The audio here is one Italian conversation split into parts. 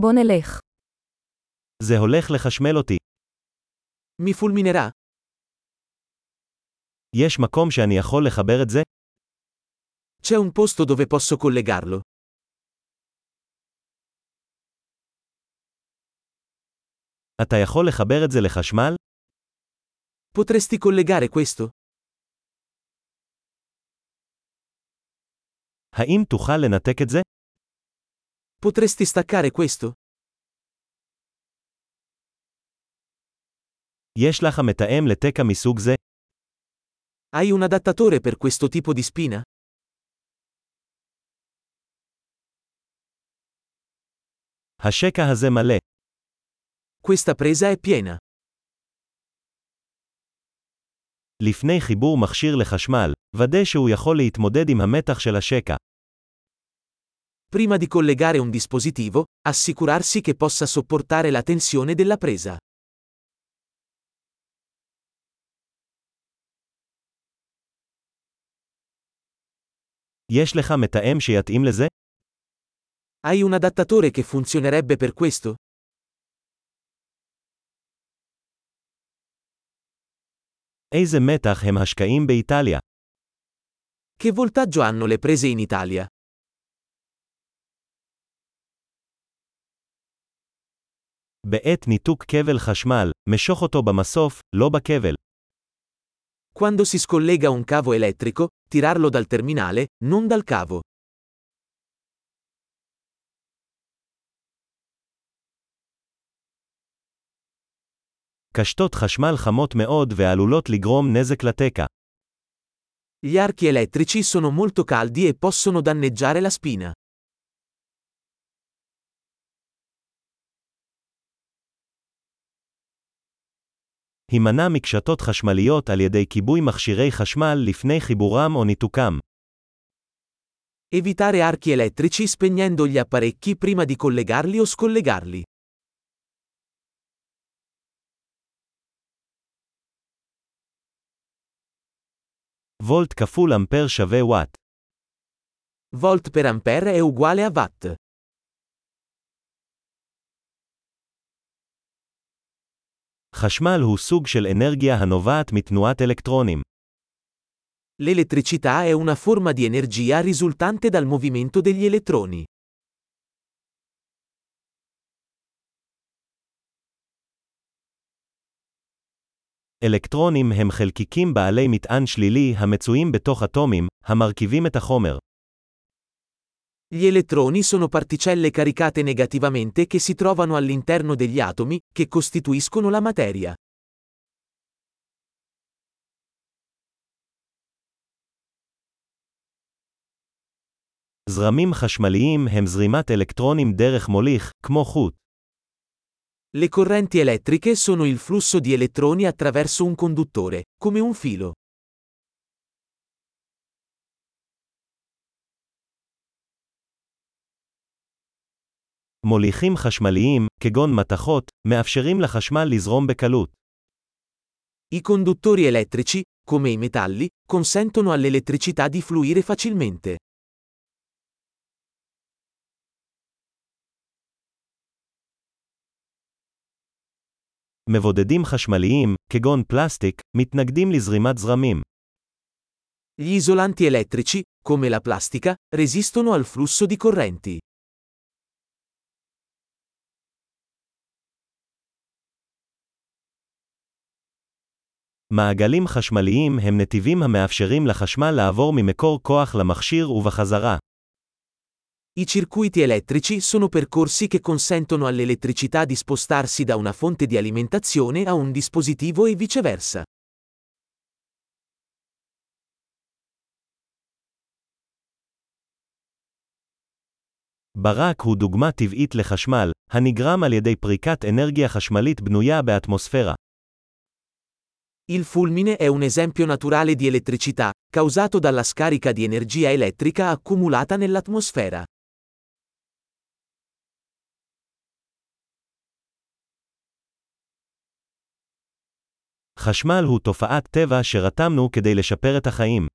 בוא נלך. זה הולך לחשמל אותי. Mi fulminerà? יש מקום שאני יכול לחבר את זה? C'è un posto dove posso collegarlo. אתה יכול לחבר את זה לחשמל? Potresti collegare questo? האם תוכל לנתק את זה? Potresti staccare questo? יש לך מתאם לתקע מסוג זה? Hai un adattatore per questo tipo di spina? השקע הזה מלא. Questa presa è piena. לפני חיבור מכשיר לחשמל, ודא שהוא יכול להתמודד עם המתח של השקע. Prima di collegare un dispositivo, assicurarsi che possa sopportare la tensione della presa. יש לך מתאם שיתאים לזה? Hai un adattatore che funzionerebbe per questo? איזה מתח הם השקעים באיטליה? Che voltaggio hanno le prese in Italia? בעת ניתוק כבל חשמל, משוך אותו במסוף, לא בכבל. Quando si scollega un cavo elettrico, tirarlo dal terminale, non dal cavo. קשתות חשמל חמות מאוד ועלולות לגרום נזק לתקע. Gli archi elettrici sono molto caldi e possono danneggiare la spina. הימנע מקשתות חשמליות על ידי כיבוי מכשירי חשמל לפני חיבורם או ניתוקם. Evitare archi elettrici spegnendo gli apparecchi prima di collegarli o scollegarli. וולט כפול אמפר שווה וואט. Volt per ampere è uguale a watt. חשמל הוא סוג של אנרגיה הנובעת מתנועת אלקטרונים. L'elettricità è una forma di energia risultante dal movimento degli elettroni. אלקטרונים הם חלקיקים בעלי מטען שלילי המצויים בתוך אטומים, המרכיבים את החומר. Gli elettroni sono particelle caricate negativamente che si trovano all'interno degli atomi, che costituiscono la materia. זרמים חשמליים הם זרימת אלקטרונים דרך מוליך, כמו חוט. Le correnti elettriche sono il flusso di elettroni attraverso un conduttore, come un filo. מוליכים חשמליים, כגון מתכות, מאפשרים לחשמל לזרום בקלות. I conduttori elettrici, come i metalli, consentono all'elettricità di fluire facilmente. מבודדים חשמליים, כגון פלסטיק, מתנגדים לזרימת זרמים. Gli isolanti elettrici, come la plastica, resistono al flusso di correnti. מעגלים חשמליים הם נתיבים המאפשרים לחשמל לעבור ממקור כוח למכשיר ובחזרה. I circuiti elettrici sono percorsi che consentono all'elettricità di spostarsi da una fonte di alimentazione a un dispositivo e viceversa. ברק הוא דוגמה טבעית לחשמל, הנגרם על ידי פריקת אנרגיה חשמלית בנויה באטמוספירה. Il fulmine è un esempio naturale di elettricità, causato dalla scarica di energia elettrica accumulata nell'atmosfera. חשמל הוא תופעת טבע שרתמנו כדי לשפר את החיים.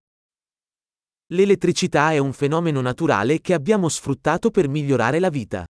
L'elettricità è un fenomeno naturale che abbiamo sfruttato per migliorare la vita.